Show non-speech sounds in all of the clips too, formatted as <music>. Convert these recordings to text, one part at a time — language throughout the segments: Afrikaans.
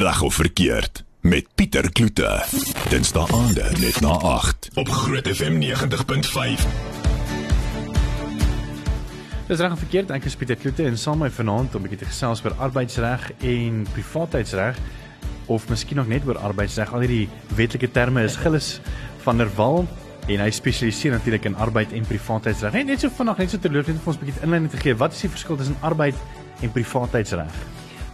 Reg of verkeerd met Pieter Kloete. Dinsdae aande net na 8 op Groot FM 90.5. Dis reg of verkeerd, ek is Pieter Kloete en saam met my vanaand om 'n bietjie te gesels oor arbeidsreg en privaatheidsreg of miskien nog net oor arbeidsreg. Al hierdie wetlike terme is Gillis van der Walt en hy spesialiseer natuurlik in arbeid en privaatheidsreg. Net net so vanaand net so terloops net vir ons 'n bietjie inleiding te gee. Wat is die verskil tussen arbeid en privaatheidsreg?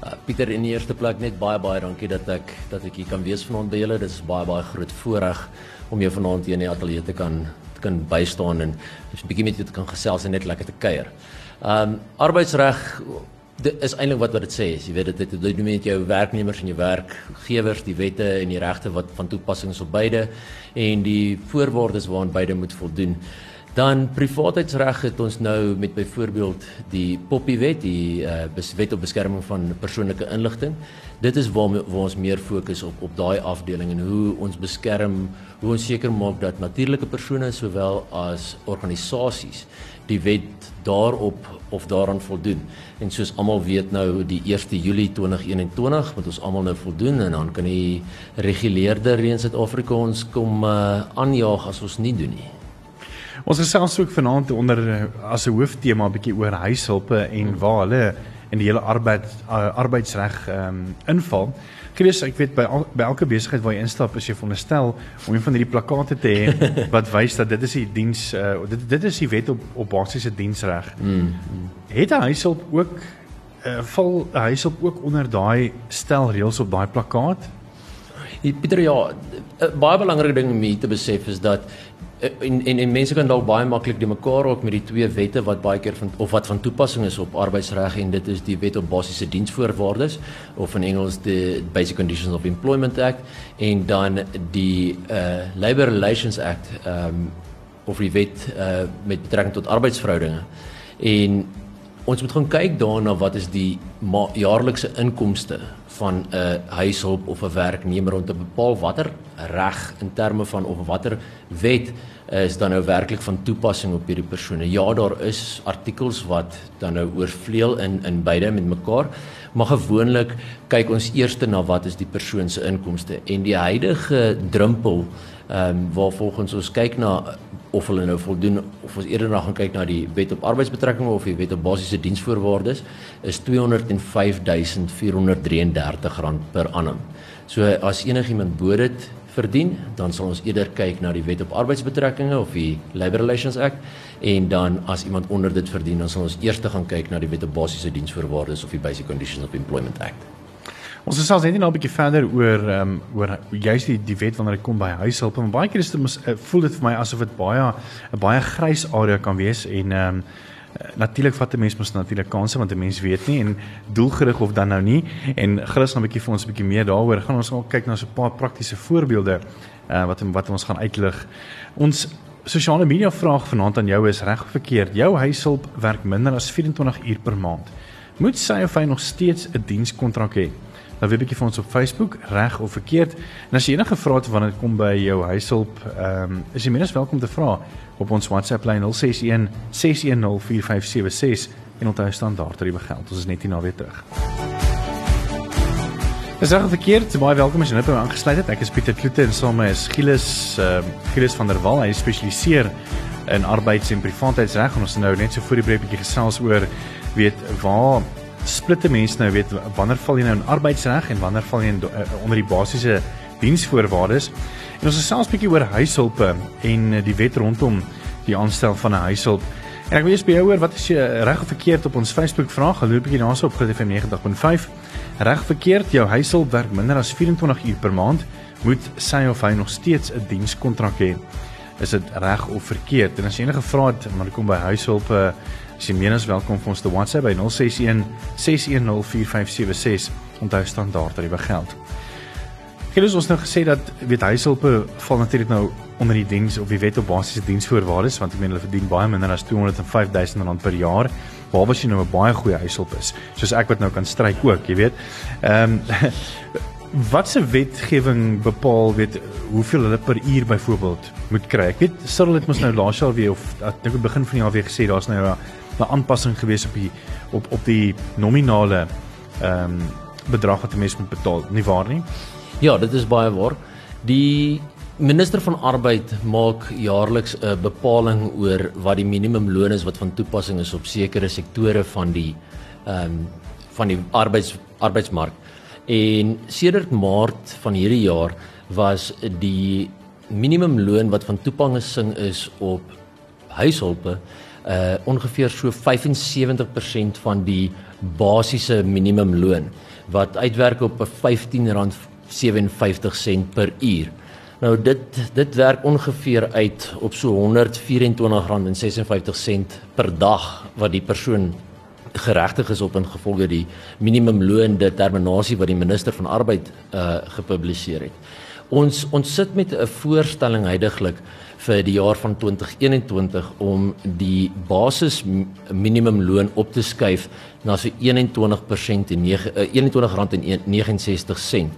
Uh, Pieter in die eerste plek net baie baie dankie dat ek dat ek hier kan wees vanaand by julle. Dit is baie baie groot voorreg om jou vanaand hier in die ateljee te kan te kan bystaan en 'n bietjie met jou te kan gesels en net lekker te kuier. Um arbeidsreg dit is eintlik wat wat dit sê. Jy weet dit dit doen met jou werknemers en jou werkgewers, die wette en die regte wat van toepassing is op beide en die voorwaardes waaraan beide moet voldoen. Dan privaatheidsreg het ons nou met byvoorbeeld die Poppy wet, die uh, wet op beskerming van persoonlike inligting. Dit is waar, waar ons meer fokus op op daai afdeling en hoe ons beskerm, hoe ons seker maak dat natuurlike persone sowel as organisasies die wet daarop of daaraan voldoen. En soos almal weet nou die 1 Julie 2021 moet ons almal nou voldoen en dan kan die reguleerder in Suid-Afrika ons kom uh, aanjaag as ons nie doen nie. Ons gesels ook vanaand onder eh, as 'n hooftema bietjie oor huishulpe en waar hulle in die hele arbeid uh, arbeidsreg ehm um, inval. Chris, ek weet by al, by elke besigheid waar jy instap, is jy veronderstel om een van hierdie plakate te hê <laughs> wat wys dat dit is die diens uh, dit dit is die wet op op basiese diensreg. Mm, mm. Het 'n huishulp ook uh, val 'n huishulp ook onder daai stel reëls op daai plakkaat? Pieter ja, 'n baie belangrike ding om hier te besef is dat en en en mense kan dalk baie maklik die mekaar ook met die twee wette wat baie keer van of wat van toepassing is op arbeidsreg en dit is die wet op basiese diensvoorwaardes of in Engels die Basic Conditions of Employment Act en dan die uh Labour Relations Act um of die wet uh met betrekking tot arbeidsverhoudinge. En ons moet gaan kyk daarna wat is die jaarlikse inkomste van 'n huishulp of 'n werknemer om te bepaal watter reg in terme van of watter wet is dan nou werklik van toepassing op hierdie persone. Ja, daar is artikels wat dan nou oorvleuel in in beide met mekaar, maar gewoonlik kyk ons eers na wat is die persoon se inkomste en die huidige drempel ehm um, waar volgens ons kyk na of hulle nou voldoen of ons eerder na gaan kyk na die wet op arbeidsbetrekkinge of die wet op basiese diensvoorwaardes is R205433 per annum. So as enigiemand bo dit verdien, dan sal ons eerder kyk na die wet op arbeidsbetrekkinge of die Labour Relations Act en dan as iemand onder dit verdien, dan sal ons eers gaan kyk na die wet op basiese diensvoorwaardes of die Basic Conditions of Employment Act. Ons gesels net nou 'n bietjie verder oor ehm um, oor juist die die wet wanneer dit kom by huishulp en baie keer is dit mos uh, voel dit vir my asof dit baie 'n baie grys area kan wees en ehm um, natuurlik vat 'n mens mos natuurlik kansse want 'n mens weet nie en doelgerig of dan nou nie en Chris gaan 'n bietjie vir ons 'n bietjie meer daaroor gaan ons ook kyk na so 'n paar praktiese voorbeelde uh, wat wat ons gaan uitlig. Ons sosiale media vraag vanaand aan jou is reg of verkeerd. Jou huishulp werk minder as 24 uur per maand. Moet sy of hy nog steeds 'n dienskontrak hê? Dan weet bietjie vir ons op Facebook reg of verkeerd. En as jy enige vrae het wanneer dit kom by jou huishulp, ehm um, is jy minstens welkom te vra op ons WhatsApp lyn 061 610 4576 en onthou standaard tariewe geld. Ons is net hier na weer terug. Dis reg verkeerd. Baie welkom as jy net by my aangesluit het. Ek is Pieter Kloete en saam met Gilles ehm uh, Gilles van der Walt. Hy spesialiseer in arbeids- en privaatheidsreg en ons nou net so voor die breek bietjie gesels oor weet waar splitte mense nou weet wanneer val jy nou in arbeidsreg en wanneer val jy in, uh, onder die basiese diensvoorwaardes. En ons gesels 'n bietjie oor huishulpe en uh, die wet rondom die aanstel van 'n huishulp. En ek wil eers by jou hoor wat is jy reg of verkeerd op ons Facebook vraag? Geloop bietjie daarso op GFM 90.5. Reg verkeerd, jou huishulp werk minder as 24 uur per maand, moet sy of hy nog steeds 'n dienskontrak hê. Is dit reg of verkeerd? En as jy enige vrae het, maar kom by huishulpe uh, As jy menens welkom vir ons te WhatsApp by 061 6104576. Onthou standaard dit begeld. Gelyk ons nou gesê dat weet huishulpe val natuurlik nou onder die diens of die wet op basiese diensvoorwaardes want ek meen hulle verdien baie minder as 205000 rand per jaar. Waar was jy nou 'n baie goeie huishulp is? Soos ek wat nou kan stryk ook, jy weet. Ehm um, <laughs> wat se wetgewing bepaal weet hoeveel hulle per uur byvoorbeeld moet kry? Ek weet Cyril het mos nou laas jaar weer of ek dink begin van die jaar weer gesê daar's nou 'n 'n aanpassing gewees op die op op die nominale ehm um, bedrag wat 'n mens moet betaal, nie waar nie? Ja, dit is baie waar. Die minister van arbeid maak jaarliks 'n bepaling oor wat die minimumloon is wat van toepassing is op sekere sektore van die ehm um, van die arbeids arbeidsmark. En sedert Maart van hierdie jaar was die minimumloon wat van toepassing is op huishulpe uh ongeveer so 75% van die basiese minimumloon wat uitwerk op 'n R15.57 per uur. Nou dit dit werk ongeveer uit op so R124.56 per dag wat die persoon geregtig is op ingevolge die minimumloon determinasie wat die minister van arbeid uh gepubliseer het. Ons ons sit met 'n voorstelling heidaglik vir die jaar van 2021 om die basis minimumloon op te skuif na so 21% en 21 R69 sent.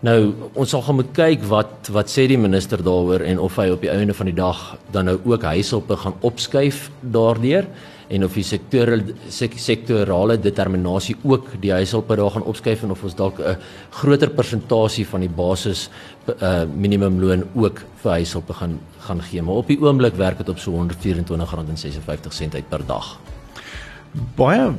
Nou ons sal gaan moet kyk wat wat sê die minister daaroor en of hy op die einde van die dag dan nou ook huishulpe gaan opskuif daardeur en of die sektorale sektorale determinasie ook die huishulp daar gaan opskuif en of ons dalk 'n groter persentasie van die basis uh, minimumloon ook vir huishulp gaan gaan gee. Maar op die oomblik werk dit op so R124.56 uit per dag. Baie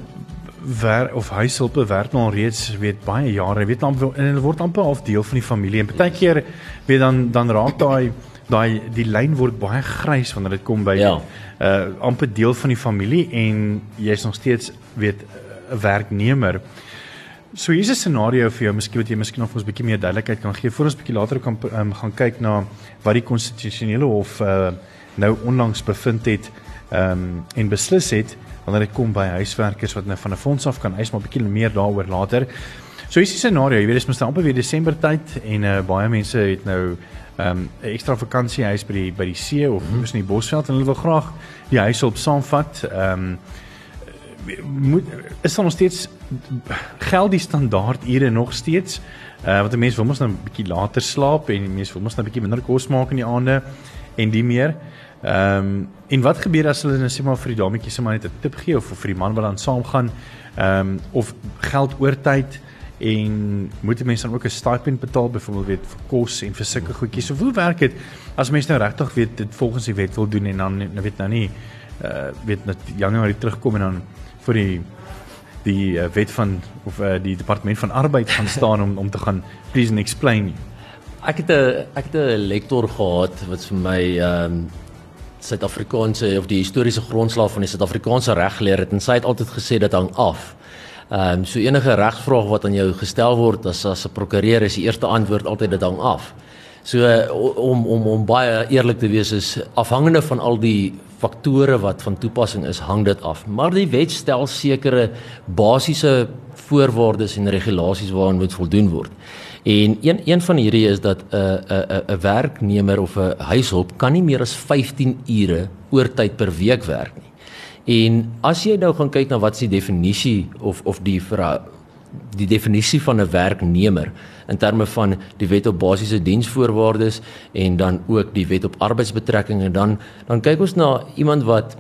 wer of huishulpe werk nou al reeds weet baie jare. Weet amper en hulle word amper half deel van die familie. En baie keer weet dan dan raak daai daai die lyn word baie grys wanneer dit kom by ja. uh amper deel van die familie en jy's nog steeds weet 'n werknemer. So hier's 'n scenario vir jou, miskien wat jy miskien of ons 'n bietjie meer duidelikheid kan gee voor ons bietjie later kan um, gaan kyk na wat die konstitusionele hof uh nou onlangs bevind het um en beslis het wanneer dit kom by huiswerkers wat nou van 'n fonds af kan eis maar 'n bietjie meer daaroor later. So hier's die scenario, jy weet dis mos nou amper weer Desember tyd en uh baie mense het nou ehm um, 'n ekstra vakansiehuis by die by die see of mm -hmm. in die Bosveld en hulle wil graag die huis op saamvat. Ehm um, moet is dan nog steeds geld die standaard ure nog steeds. Uh want 'n mens wil mos nou 'n bietjie later slaap en mense wil mos nou 'n bietjie minder kos maak in die aande en die meer. Ehm um, en wat gebeur as hulle net sê maar vir die dametjie sê maar net 'n tip gee of vir die man wat dan saamgaan ehm um, of geld oortyd en moet mense dan ook 'n stipend betaal byvoorbeeld weet vir kos en vir sulke goedjies. So hoe werk dit as mense nou regtig weet dit volgens die wet wil doen en dan nou weet nou nie uh weet net Januarie terugkom en dan vir die die uh, wet van of uh, die departement van arbeid gaan staan om om te gaan please and explain. Ek het 'n ek het 'n lektor gehad wat vir my ehm um, Suid-Afrikaanse of die historiese grondslag van die Suid-Afrikaanse reg geleer het en sy het altyd gesê dit hang af Ehm um, so enige regsvraag wat aan jou gestel word as as 'n prokureur is die eerste antwoord altyd dit hang af. So om om om baie eerlik te wees is afhangende van al die faktore wat van toepassing is, hang dit af. Maar die wet stel sekere basiese voorwaardes en regulasies waaraan moet voldoen word. En een een van hierdie is dat 'n 'n 'n werknemer of 'n huishulp kan nie meer as 15 ure oortyd per week werk nie. En as jy nou gaan kyk na wat is die definisie of of die vir die definisie van 'n werknemer in terme van die wet op basiese diensvoorwaardes en dan ook die wet op arbeidsbetrekkinge dan dan kyk ons na iemand wat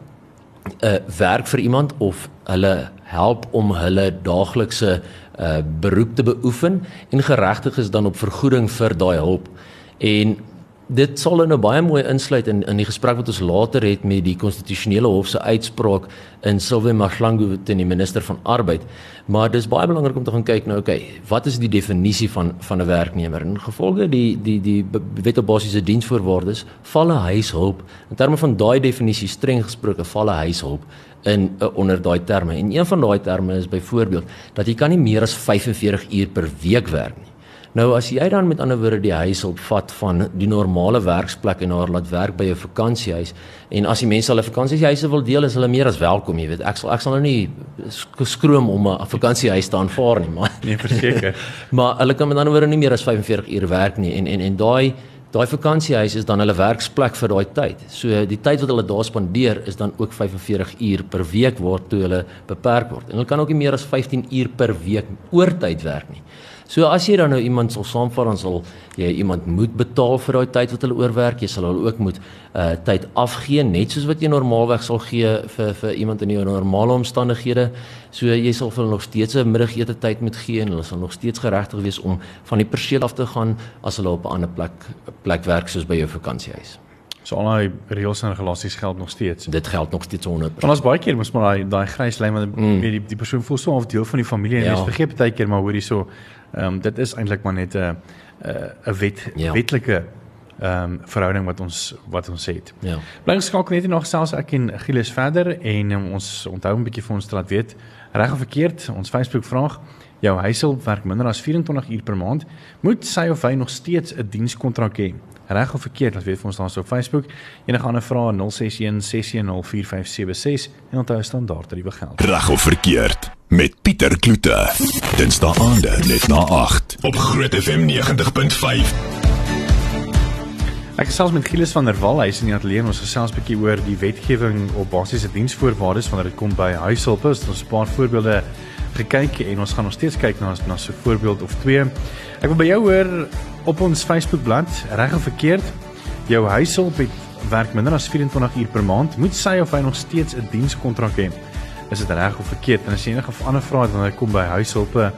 'n uh, werk vir iemand of hulle help om hulle daaglikse uh, beroep te beoefen en geregtig is dan op vergoeding vir daai hulp. En dit sal nou baie mooi insluit in in die gesprek wat ons later het met die konstitusionele hof se uitspraak in Silwe Maglangu teen die minister van arbeid. Maar dis baie belangrik om te gaan kyk nou, okay, wat is die definisie van van 'n werknemer? In gevolge die die die wet op basiese diensvoorwaardes val 'n huishulp in terme van daai definisie streng gesproke val 'n huishulp in uh, onder daai terme. En een van daai terme is byvoorbeeld dat jy kan nie meer as 45 uur per week werk nie. Nou as jy dan met ander woorde die huis opvat van die normale werksplek en haar laat werk by 'n vakansiehuis en as die mense hulle vakansiehuise wil deel is hulle meer as welkom, jy weet. Ek sal ek sal nou nie skroom om 'n vakansiehuis te aanvaar nie, maar nee, verseker. <laughs> maar hulle kan met ander woorde nie meer as 45 uur werk nie en en en daai daai vakansiehuis is dan hulle werksplek vir daai tyd. So die tyd wat hulle daar spandeer is dan ook 45 uur per week waartoe hulle beperk word. En hulle kan ook nie meer as 15 uur per week oortyd werk nie. So as jy dan nou iemand sal saamvat dan sal jy iemand moet betaal vir daai tyd wat hulle oorwerk. Jy sal hulle ook moet uh tyd afgee net soos wat jy normaalweg sal gee vir vir iemand in jou normale omstandighede. So jy sal vir hulle nog steeds 'n middagete tyd moet gee en hulle sal nog steeds geregtig wees om van die perseel af te gaan as hulle op 'n ander plek plek werk soos by jou vakansiehuis. So al daai reëls en regulasies geld nog steeds. Dit geld nog steeds 100%. Want ons baie keer moet maar daai daai grys lyn want mm. die die persoon voel so 'n deel van die familie en ja. jy vergeet baie keer maar hoor hierso ehm um, dit is eintlik maar net 'n 'n wet ja. wetlike ehm um, verhouding wat ons wat ons het. Ja. Bly geskakel net nog selfs ek en Gilles verder en um, ons onthou 'n bietjie vir ons laat weet reg of verkeerd ons Facebook vraag jou huishulp werk minder as 24 uur per maand moet sy of hy nog steeds 'n dienskontrak hê reg of verkeerd, laat weet vir ons daar op Facebook. Enige ander vrae 061 610 4576 en onthou standaard tariewe geld. Reg of verkeerd met Pieter Kloete. Dinsdae aande net na 8 op Groot FM 90.5. Ek gesels met Gilles van der Walt, hy is in die ateljee ons gesels 'n bietjie oor die wetgewing op basiese diensvoorwaardes wanneer dit kom by huishulp. Ons het 'n paar voorbeelde gekyk en ons gaan nog steeds kyk na na so 'n voorbeeld of twee. Ek wil by jou hoor op ons Facebookblad reg of verkeerd jou huishulp het werk minder as 24 uur per maand moet sy of hy nog steeds 'n dienskontrak hê is dit reg of verkeerd? En as jy enige ander vrae het jy kom by huishulpe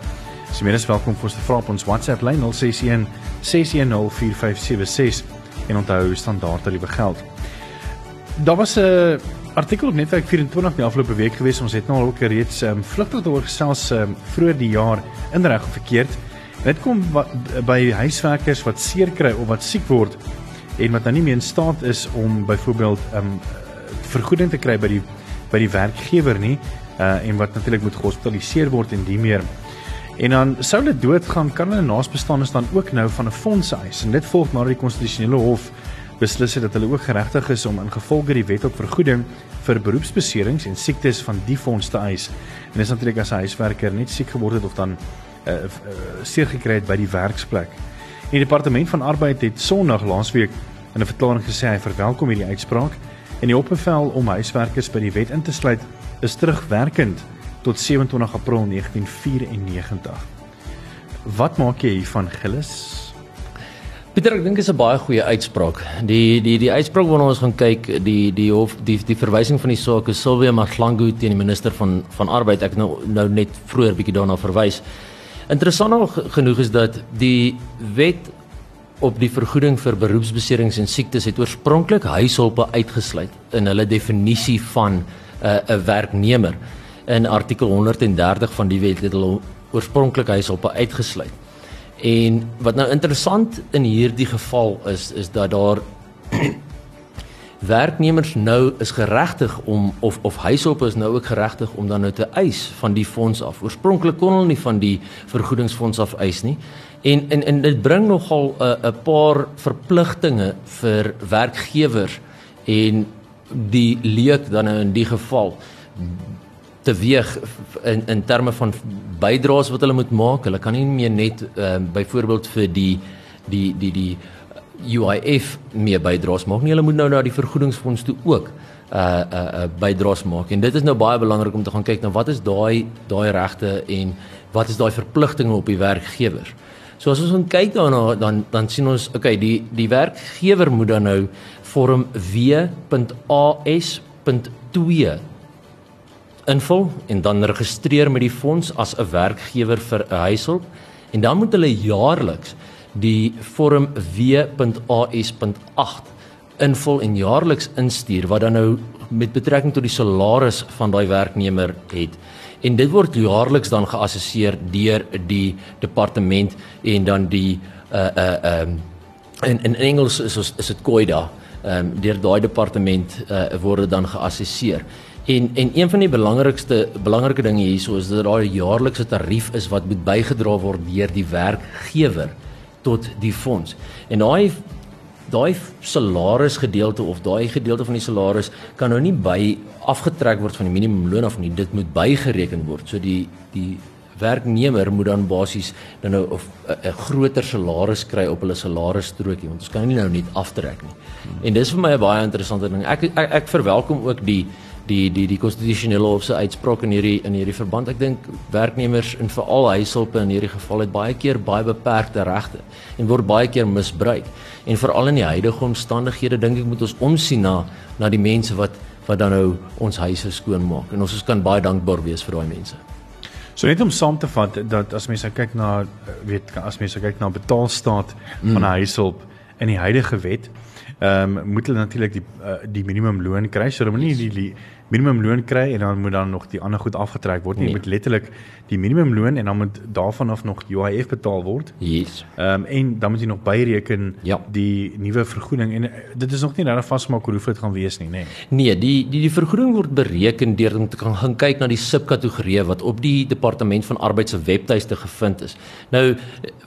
is jy meer as welkom vir ons te vra op ons WhatsApp lyn 061 610 4576 en onthou standaard tariewe geld. Daar was 'n artikel op netwerk 24 die afgelope week gewees ons het nou al ook reeds um, vlugtig oor gesels um, vroeër die jaar in reg of verkeerd. Dit kom by huiswerkers wat seer kry of wat siek word en wat nou nie meer in staat is om byvoorbeeld 'n um, vergoeding te kry by die by die werkgewer nie uh, en wat natuurlik moet gehospitaliseer word en die meer. En dan sou hulle doodgaan, kan hulle naasbestaanes dan ook nou van 'n fonds eis en dit volg nadat die konstitusionele hof beslis het dat hulle ook geregtig is om ingevolge die wet op vergoeding vir beroepsbeserings en siektes van die fonds te eis. En dis natuurlik as 'n huiswerker net siek geword het of dan uh, uh, seer gekry het by die werksplek. Die departement van arbeid het Sondag laasweek in 'n verklaring gesê hy verwelkom hierdie uitspraak en die opbevel om huiswerkers by die wet in te sluit is terugwerkend tot 27 April 1994. Wat maak jy hiervan Gillis? Pieter, ek dink dit is 'n baie goeie uitspraak. Die die die uitspraak waarna ons gaan kyk, die die hof die die verwysing van die saak is Silvia Maglangu teen die minister van van arbeid. Ek nou nou net vroeër bietjie daarna verwys. Interessant genoeg is dat die wet op die vergoeding vir beroepsbeserings en siektes het oorspronklik huishulpe uitgesluit in hulle definisie van 'n uh, 'n werknemer. In artikel 130 van die wet het hulle oorspronklik huishulpe uitgesluit. En wat nou interessant in hierdie geval is is dat daar werknemers nou is geregtig om of of huishulp is nou ook geregtig om dan nou te eis van die fonds af. Oorspronklik kon hulle nie van die vergoedingsfonds af eis nie. En en en dit bring nogal 'n uh, 'n paar verpligtinge vir werkgewers en die leek dan nou in die geval teweeg in in terme van bydraes wat hulle moet maak. Hulle kan nie meer net uh, byvoorbeeld vir die die die die UIF meer bydraes maak nie. Hulle moet nou na die vergoedingsfonds toe ook uh uh, uh bydraes maak. En dit is nou baie belangrik om te gaan kyk na wat is daai daai regte en wat is daai verpligtinge op die werkgewer. So as ons gaan kyk daarna dan dan sien ons okay, die die werkgewer moet dan nou vorm W.AS.2 invul en dan registreer met die fonds as 'n werkgewer vir 'n huishulp en dan moet hulle jaarliks die vorm W.AS.8 invul en jaarliks instuur wat dan nou met betrekking tot die salaris van daai werknemer het. En dit word jaarliks dan geassesseer deur die departement en dan die uh uh um in in Engels is is, is dit COIDA. Um deur daai departement uh word dit dan geassesseer. En en een van die belangrikste belangrike dinge hierso is dat daar 'n jaarlikse tarief is wat moet bygedra word deur die werkgewer tot die fonds. En daai daai salaris gedeelte of daai gedeelte van die salaris kan nou nie by afgetrek word van die minimumloon af nie. Dit moet bygereken word. So die die werknemer moet dan basies dan nou of 'n groter salaris kry op hulle salarisstrokie want ons kan nie nou net aftrek nie. En dis vir my 'n baie interessante ding. Ek ek, ek verwelkom ook die die die die konstitusionele hof se uitspraak in hierdie in hierdie verband. Ek dink werknemers en veral huishulpe in hierdie geval het baie keer baie beperkte regte en word baie keer misbruik. En veral in die huidige omstandighede dink ek moet ons omsien na na die mense wat wat dan nou ons huise skoon maak en ons kan baie dankbaar wees vir daai mense. So net om saam te vat dat as mense kyk na weet as mense kyk na betaalstaat mm. van 'n huishulp in die huidige wet, ehm um, moet hulle natuurlik die uh, die minimumloon kry. So hulle moet nie die, die minimumloon kry en dan moet dan nog die ander goed afgetrek word nie. Nee. Jy moet letterlik die minimumloon en dan moet daarvan af nog UIF betaal word. Yes. Ehm um, en dan moet jy nog byreken ja. die nuwe vergoeding en uh, dit is nog nie regtig vasgemaak hoe dit gaan wees nie, nê. Nee. nee, die die die vergoeding word bereken deur om te kan gaan kyk na die subkategorieë wat op die departement van arbeid se webtuiste gevind is. Nou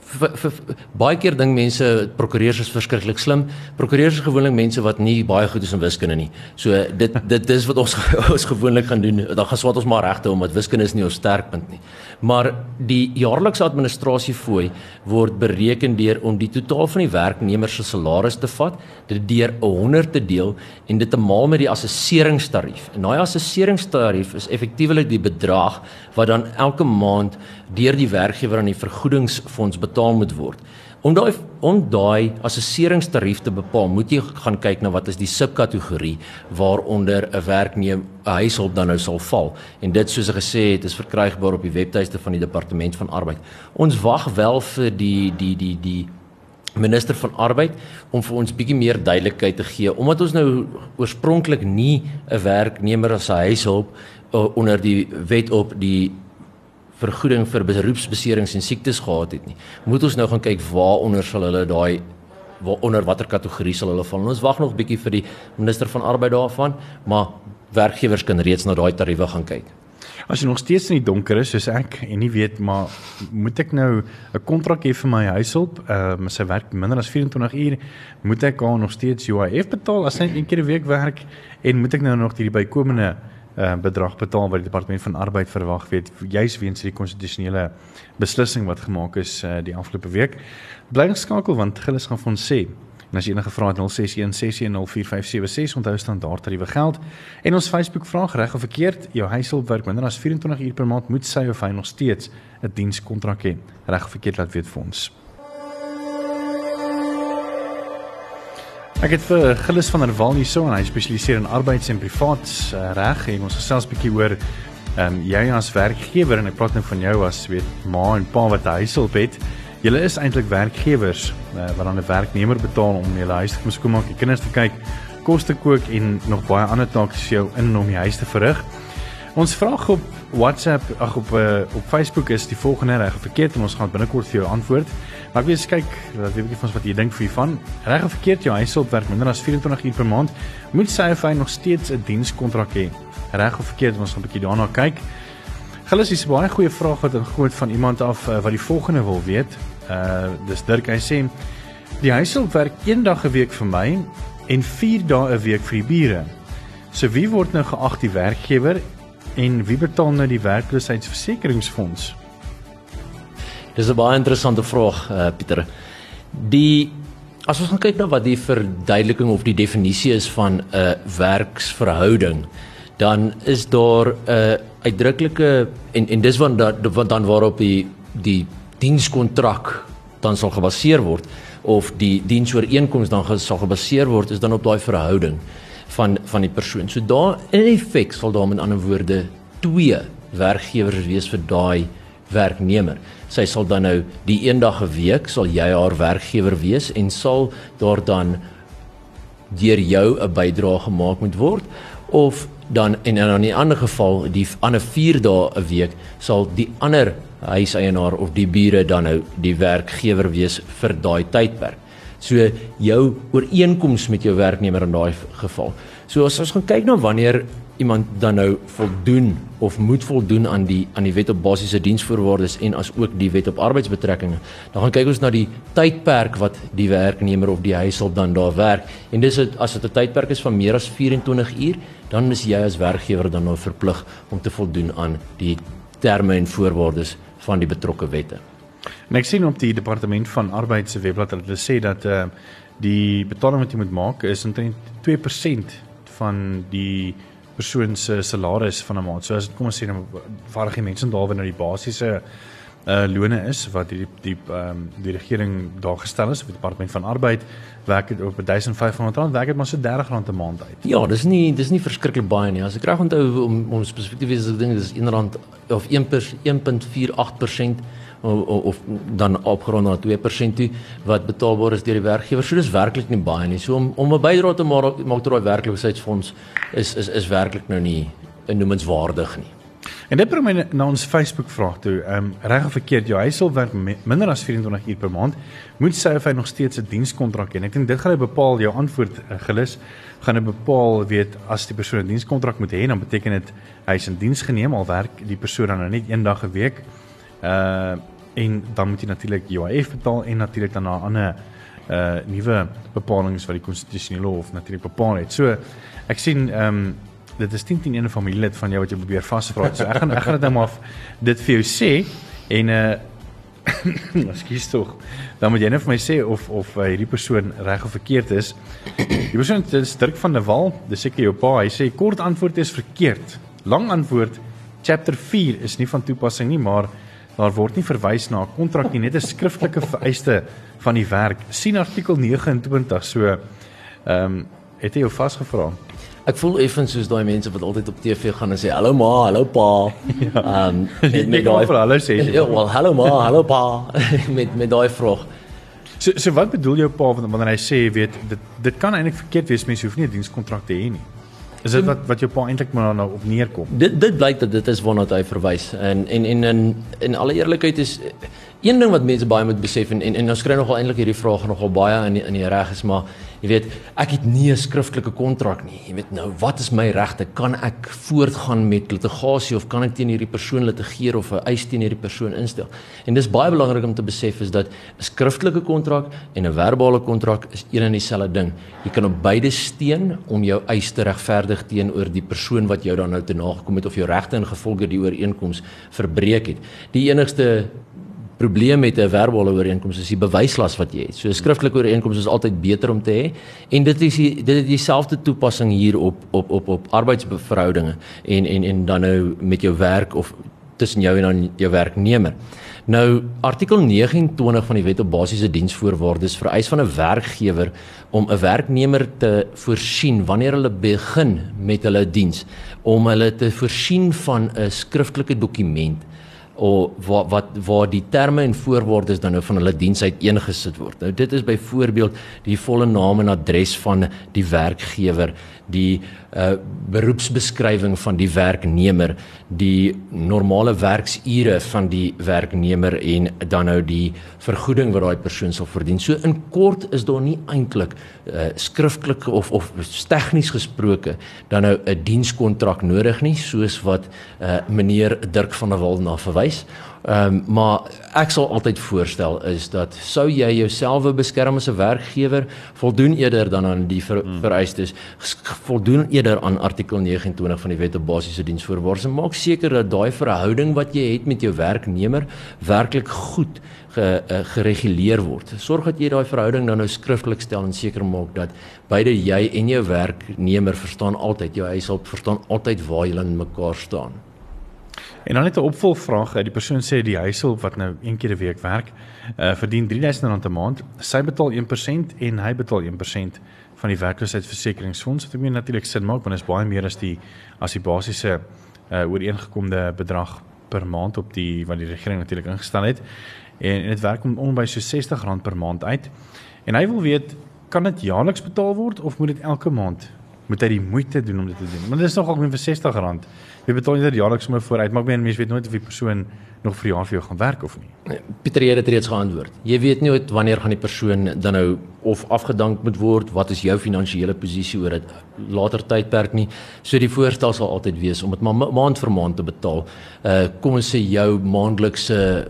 vir, vir, baie keer ding mense prokureurs is verskriklik slim. Prokureurs is gewoonlik mense wat nie baie goed is in wiskunde nie. So dit dit dis wat ons <laughs> ons gewoonlik gaan doen. Dan gaan swat ons maar regte omdat wiskunde is nie ons sterkpunt nie. Maar die jaarlikse administrasiefooi word bereken deur om die totaal van die werknemer se salaris te vat, dit deur 100 te deel en dit te maal met die assesseringstarief. En daai assesseringstarief is effektiewelik die bedrag wat dan elke maand deur die werkgewer aan die vergoedingsfonds betaal moet word. Om daai om daai assesseringstarief te bepaal, moet jy gaan kyk na wat is die subkategorie waaronder 'n werknemer huishulp dan nou sal val. En dit soos ek gesê het, is verkrygbaar op die webtuiste van die departement van arbeid. Ons wag wel vir die die die die minister van arbeid om vir ons bietjie meer duidelikheid te gee omdat ons nou oorspronklik nie 'n werknemer as 'n huishulp uh, onder die wet op die vergoeding vir beroepsbeserings en siektes gehad het nie. Moet ons nou gaan kyk waaronder sal hulle daai waaronder watter kategorie sal hulle val. Ons wag nog bietjie vir die minister van arbeid daarvan, maar werkgewers kan reeds na daai tariewe gaan kyk. As jy nog steeds in die donker is soos ek en nie weet maar moet ek nou 'n kontrak hê vir my huishulp, ehm uh, sy werk minder as 24 uur, moet ek haar nog steeds UIF betaal as sy een keer 'n week werk en moet ek nou nog hierdie bykomende uh, bedrag betaal wat die departement van arbeid verwag weet juis weens die konstitusionele beslissing wat gemaak is uh, die afgelope week. Bly geskakel want Gillis gaan vir ons sê en as jy enige vrae het 0616104576 onthou staan daar tariewe geld. En ons Facebook vraag reg of verkeerd? Jou huishulp werk minder as 24 uur per maand moet sy of hy nog steeds 'n dienskontrak hê. Reg of verkeerd laat weet vir ons. Ek het vir Gillis van der Walt hierso en hy spesialiseer in arbeids- en privaat uh, reg? En ons gesels 'n bietjie oor ehm um, jy as werkgewer en ek praat nou van jou as weet ma en pa wat 'n huishulp het. Julle is eintlik werkgewers uh, wat dan 'n werknemer betaal om julle huis te kom skoonmaak, die kinders te kyk, kos te kook en nog baie ander take vir jou in om die huis te verrig. Ons vraag op WhatsApp, ag op uh, op Facebook is die volgende reg of verkeerd en ons gaan binnekort vir jou antwoord. Maar ek wil eens kyk, wat weet ek van wat jy dink vir hiervan? Reg of verkeerd jou huishulp werk minder as 24 uur per maand, moet sy of hy nog steeds 'n dienskontrak hê? Reg of verkeerd, ons gaan 'n bietjie daarna kyk. Gilles is 'n baie goeie vraag wat ingegooi van iemand af uh, wat die volgende wil weet. Uh dis Dirk hy sê die huishulp werk een dag 'n week vir my en 4 dae 'n week vir die bure. So wie word nou geag die werkgewer en wie betaal nou die werkloosheidsversekeringsfonds? Dis 'n baie interessante vraag, uh, Pieter. Die as ons gaan kyk na wat die verduideliking of die definisie is van 'n uh, werksverhouding, dan is daar 'n uh, uitdruklike en en dis wat dan, dan waarop die die dienskontrak dan sal gebaseer word of die diensooreenkoms dan sal gebaseer word is dan op daai verhouding van van die persoon. So daar in effek sal daar met ander woorde twee werkgewers wees vir daai werknemer. Sy sal dan nou die eendag 'n week sal jy haar werkgewer wees en sal daar dan deur jou 'n bydrae gemaak moet word of dan en in 'n ander geval die ander 4 dae 'n week sal die ander huiseienaar of die bure dan nou die werkgewer wees vir daai tydperk. So jou ooreenkoms met jou werknemer in daai geval. So as ons gaan kyk na wanneer iemand dan nou voldoen of moet voldoen aan die aan die wet op basiese diensvoorwaardes en as ook die wet op arbeidsbetrekkinge. Dan gaan kyk ons na die tydperk wat die werknemer of die huishulp dan daar werk. En dis het, as dit 'n tydperk is van meer as 24 uur, dan is jy as werkgewer dan nou verplig om te voldoen aan die terme en voorwaardes van die betrokke wette. En ek sien op die departement van arbeid se webblad dat hulle sê dat uh die betaling wat jy moet maak is omtrent 2% van die persoon se salaris van 'n maand. So as dit kom ons sê nou vaardige mense daar wanneer die basiese uh lone is wat die die ehm um, die regering daar gestel is, die departement van arbeid werk dit op 1500 rand, werk dit maar so 30 rand 'n maand uit. Ja, dis nie dis nie verskriklik baie nie. As ek reg onthou om om spesifiek te wees, ek dink dis 1 rand of 1.1.48% of, of dan opgerond na 2% toe wat betaalbaar is deur die werkgewer. So dis werklik nie baie nie. So om om 'n bydrae te maak maak tot daai werkloosheidsfonds is is is werklik nou nie noemenswaardig nie. En dit bring my na ons Facebook vraag toe. Ehm um, reg of verkeerd, jou huishulp werk minder as 24 uur per maand, moet sy of hy nog steeds 'n dienskontrak hê. Ek dink dit gaan hy bepaal jou antwoord uh, gelus gaan hy bepaal weet as die persoon 'n dienskontrak moet hê, dan beteken dit hy is in diens geneem al werk die persoon dan nou net een dag 'n week. Uh en dan moet jy natuurlik UIF betaal en natuurlik dan na ander uh nuwe bepalinge wat die konstitusionele hof natuurlik bepaal het. So ek sien ehm um, dit is 10 10 'n familielid van jou wat jy probeer vasvra. So ek gaan ek gaan dit nou maar dit vir jou sê en uh <coughs> ekskuus tog. Dan moet jy net vir my sê of of uh, hierdie persoon reg of verkeerd is. Die persoon is Dirk van der Walt, dis seker jou pa. Hy sê kort antwoord is verkeerd. Lang antwoord chapter 4 is nie van toepassing nie, maar daar word nie verwys na 'n kontrak nie, net 'n skriftelike vereiste van die werk. sien artikel 29. So ehm um, het jy jou vasgevra? Ek voel effens soos daai mense wat altyd op TV gaan en sê hallo ma, hallo pa. Ja. Ehm <laughs> um, met, met daai vir hulle sê. Ja, wel hallo ma, hallo pa <laughs> met met daai vraag. So so wat bedoel jou pa wanneer hy sê weet dit dit kan eintlik verkeerd wees mense hoef nie 'n dienskontrak te hê nie. Is dit wat wat jou pa eintlik maar nou op neerkom? Dit dit blyk dat dit is waarna hy verwys. En en en in in alle eerlikheid is een ding wat mense baie moet besef en en, en ons kry nogal eintlik hierdie vraag nogal baie in die, in die reg is maar Jy weet, ek het nie 'n skriftelike kontrak nie. Jy weet nou, wat is my regte? Kan ek voortgaan met litigasie of kan ek teen hierdie persoon litigeer of 'n eis teen hierdie persoon instel? En dis baie belangrik om te besef is dat 'n skriftelike kontrak en 'n verbale kontrak is een en dieselfde ding. Jy kan op beide steun om jou eis te regverdig teenoor die persoon wat jou dan nou te nagekom het of jou regte ingevolge die ooreenkoms verbreek het. Die enigste probleem met 'n verbale ooreenkoms is die bewyslas wat jy het. So 'n skriftelike ooreenkoms is altyd beter om te hê en dit is die, dit is dieselfde toepassing hier op op op op arbeidsverhoudinge en en en dan nou met jou werk of tussen jou en dan jou werknemer. Nou artikel 29 van die Wet op Basiese Diensvoorwaardes vereis van 'n werkgewer om 'n werknemer te voorsien wanneer hulle begin met hulle diens om hulle te voorsien van 'n skriftelike dokument of wat wat waar die terme en voorwaardes dan nou van hulle diens uiteengesit word. Nou dit is byvoorbeeld die volle naam en adres van die werkgewer, die uh beroepsbeskrywing van die werknemer, die normale werksure van die werknemer en dan nou die vergoeding wat daai persoon sal verdien. So in kort is daar nie eintlik uh skriftelik of of tegnies gesproke dan nou 'n dienskontrak nodig nie soos wat uh meneer Dirk van der Walt na verwys. Ehm um, maar ek sal altyd voorstel is dat sou jy jouself beskerm as 'n werkgewer voldoen eerder dan aan die ver, hmm. vereistes voldoen eerder aan artikel 29 van die Wet op Basiese Diensvoorwaardes en maak seker dat daai verhouding wat jy het met jou werknemer werklik goed ge, uh, gereguleer word. Sorg dat jy daai verhouding dan nou skriftelik stel en seker maak dat beide jy en jou werknemer verstaan altyd jou huishulp verstaan altyd waar julle in mekaar staan. En dan net 'n opvolgvraag, die persoon sê die huishulp wat nou een keer 'n week werk, uh, verdien R3000 'n maand. Sy betaal 1% en hy betaal 1% van die werkloosheidsversekeringsfonds. Wat ek meen natuurlik sin maak want dit is baie meer as die as die basiese uh, ooreengekomde bedrag per maand op die wat die regering natuurlik ingestel het. En, en dit werk om om by so R60 per maand uit. En hy wil weet, kan dit jaarliks betaal word of moet dit elke maand? Moet hy die moeite doen om dit te doen? Want dit is nogal min vir R60 jy betaal net jaarliks sommer vooruit, maar ek meen mense weet nooit of die persoon nog vir jaar vir jou gaan werk of nie. Nee, Pieter het dit reeds geantwoord. Jy weet nie wanneer gaan die persoon dan nou of afgedank moet word, wat is jou finansiële posisie oor 'n later tydperk nie. So die voorstel sal altyd wees om dit ma maand vir maand te betaal. Uh kom ons sê jou maandelikse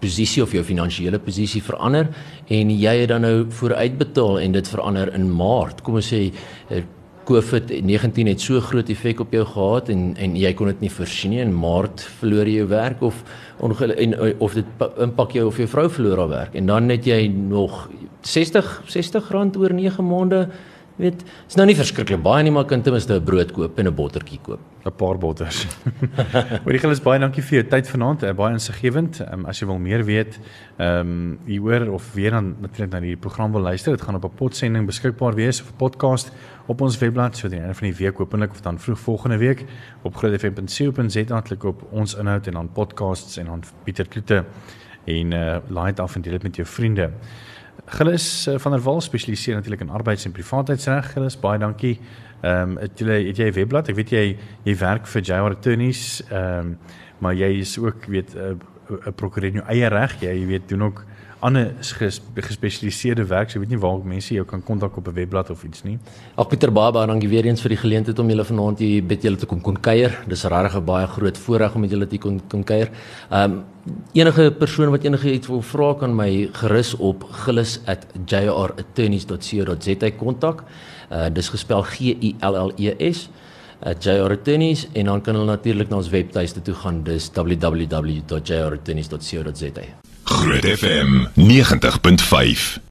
posisie of jou finansiële posisie verander en jy het dan nou vooruitbetaal en dit verander in Maart. Kom ons sê uh, COVID-19 het so groot effek op jou gehad en en jy kon dit nie voorsien nie in Maart verloor jy jou werk of en of dit impak jou of jou vrou verloor haar werk en dan het jy nog 60 60 rand oor 9 maande weet, is nou nie verskriklik baie nie, maar kan ten minste 'n brood koop en 'n bottertjie koop. 'n Paar botters. <laughs> Hoorie Gilles, baie dankie vir jou tyd vanaand. Uh, baie insiggewend. Um, as jy wil meer weet, ehm um, hier hoor of weer dan natuurlik na die program wil luister, dit gaan op 'n potsending beskikbaar wees of 'n podcast op ons webblad so teen einde van die week hopelik of dan vroeg volgende week op grootfm.co.za klik op ons inhoud en dan podcasts en dan Pieter Kloete en uh, laai dit af en deel dit met jou vriende. Gilles uh, van der Walt spesialiseer natuurlik in arbeids- en privaatheidsreg. Gilles, baie dankie. Ehm um, het jy het jy 'n webblad? Ek weet jy jy werk vir JR Attorneys, ehm um, maar jy is ook weet 'n uh, prokureur in jou eie reg. Jy weet doen ook ander gespesialiseerde werk. So ek weet nie waar mense jou kan kontak op 'n webblad of iets nie. Ag Pieter Baba, dankie weer eens vir die geleentheid om julle vanaand hier by julle te kom kon kuier. Dis regtig 'n baie groot voorreg om met julle te kon kon kuier. Ehm um, enige persoon wat enige iets wil vra kan my gerus op gillis@jrattorneys.co.za kontak. Uh dis gespel G I L L E S JR Attorneys en dan kan hulle natuurlik na ons webtuiste toe gaan dis www.jrattorneys.co.za Groot FM 90.5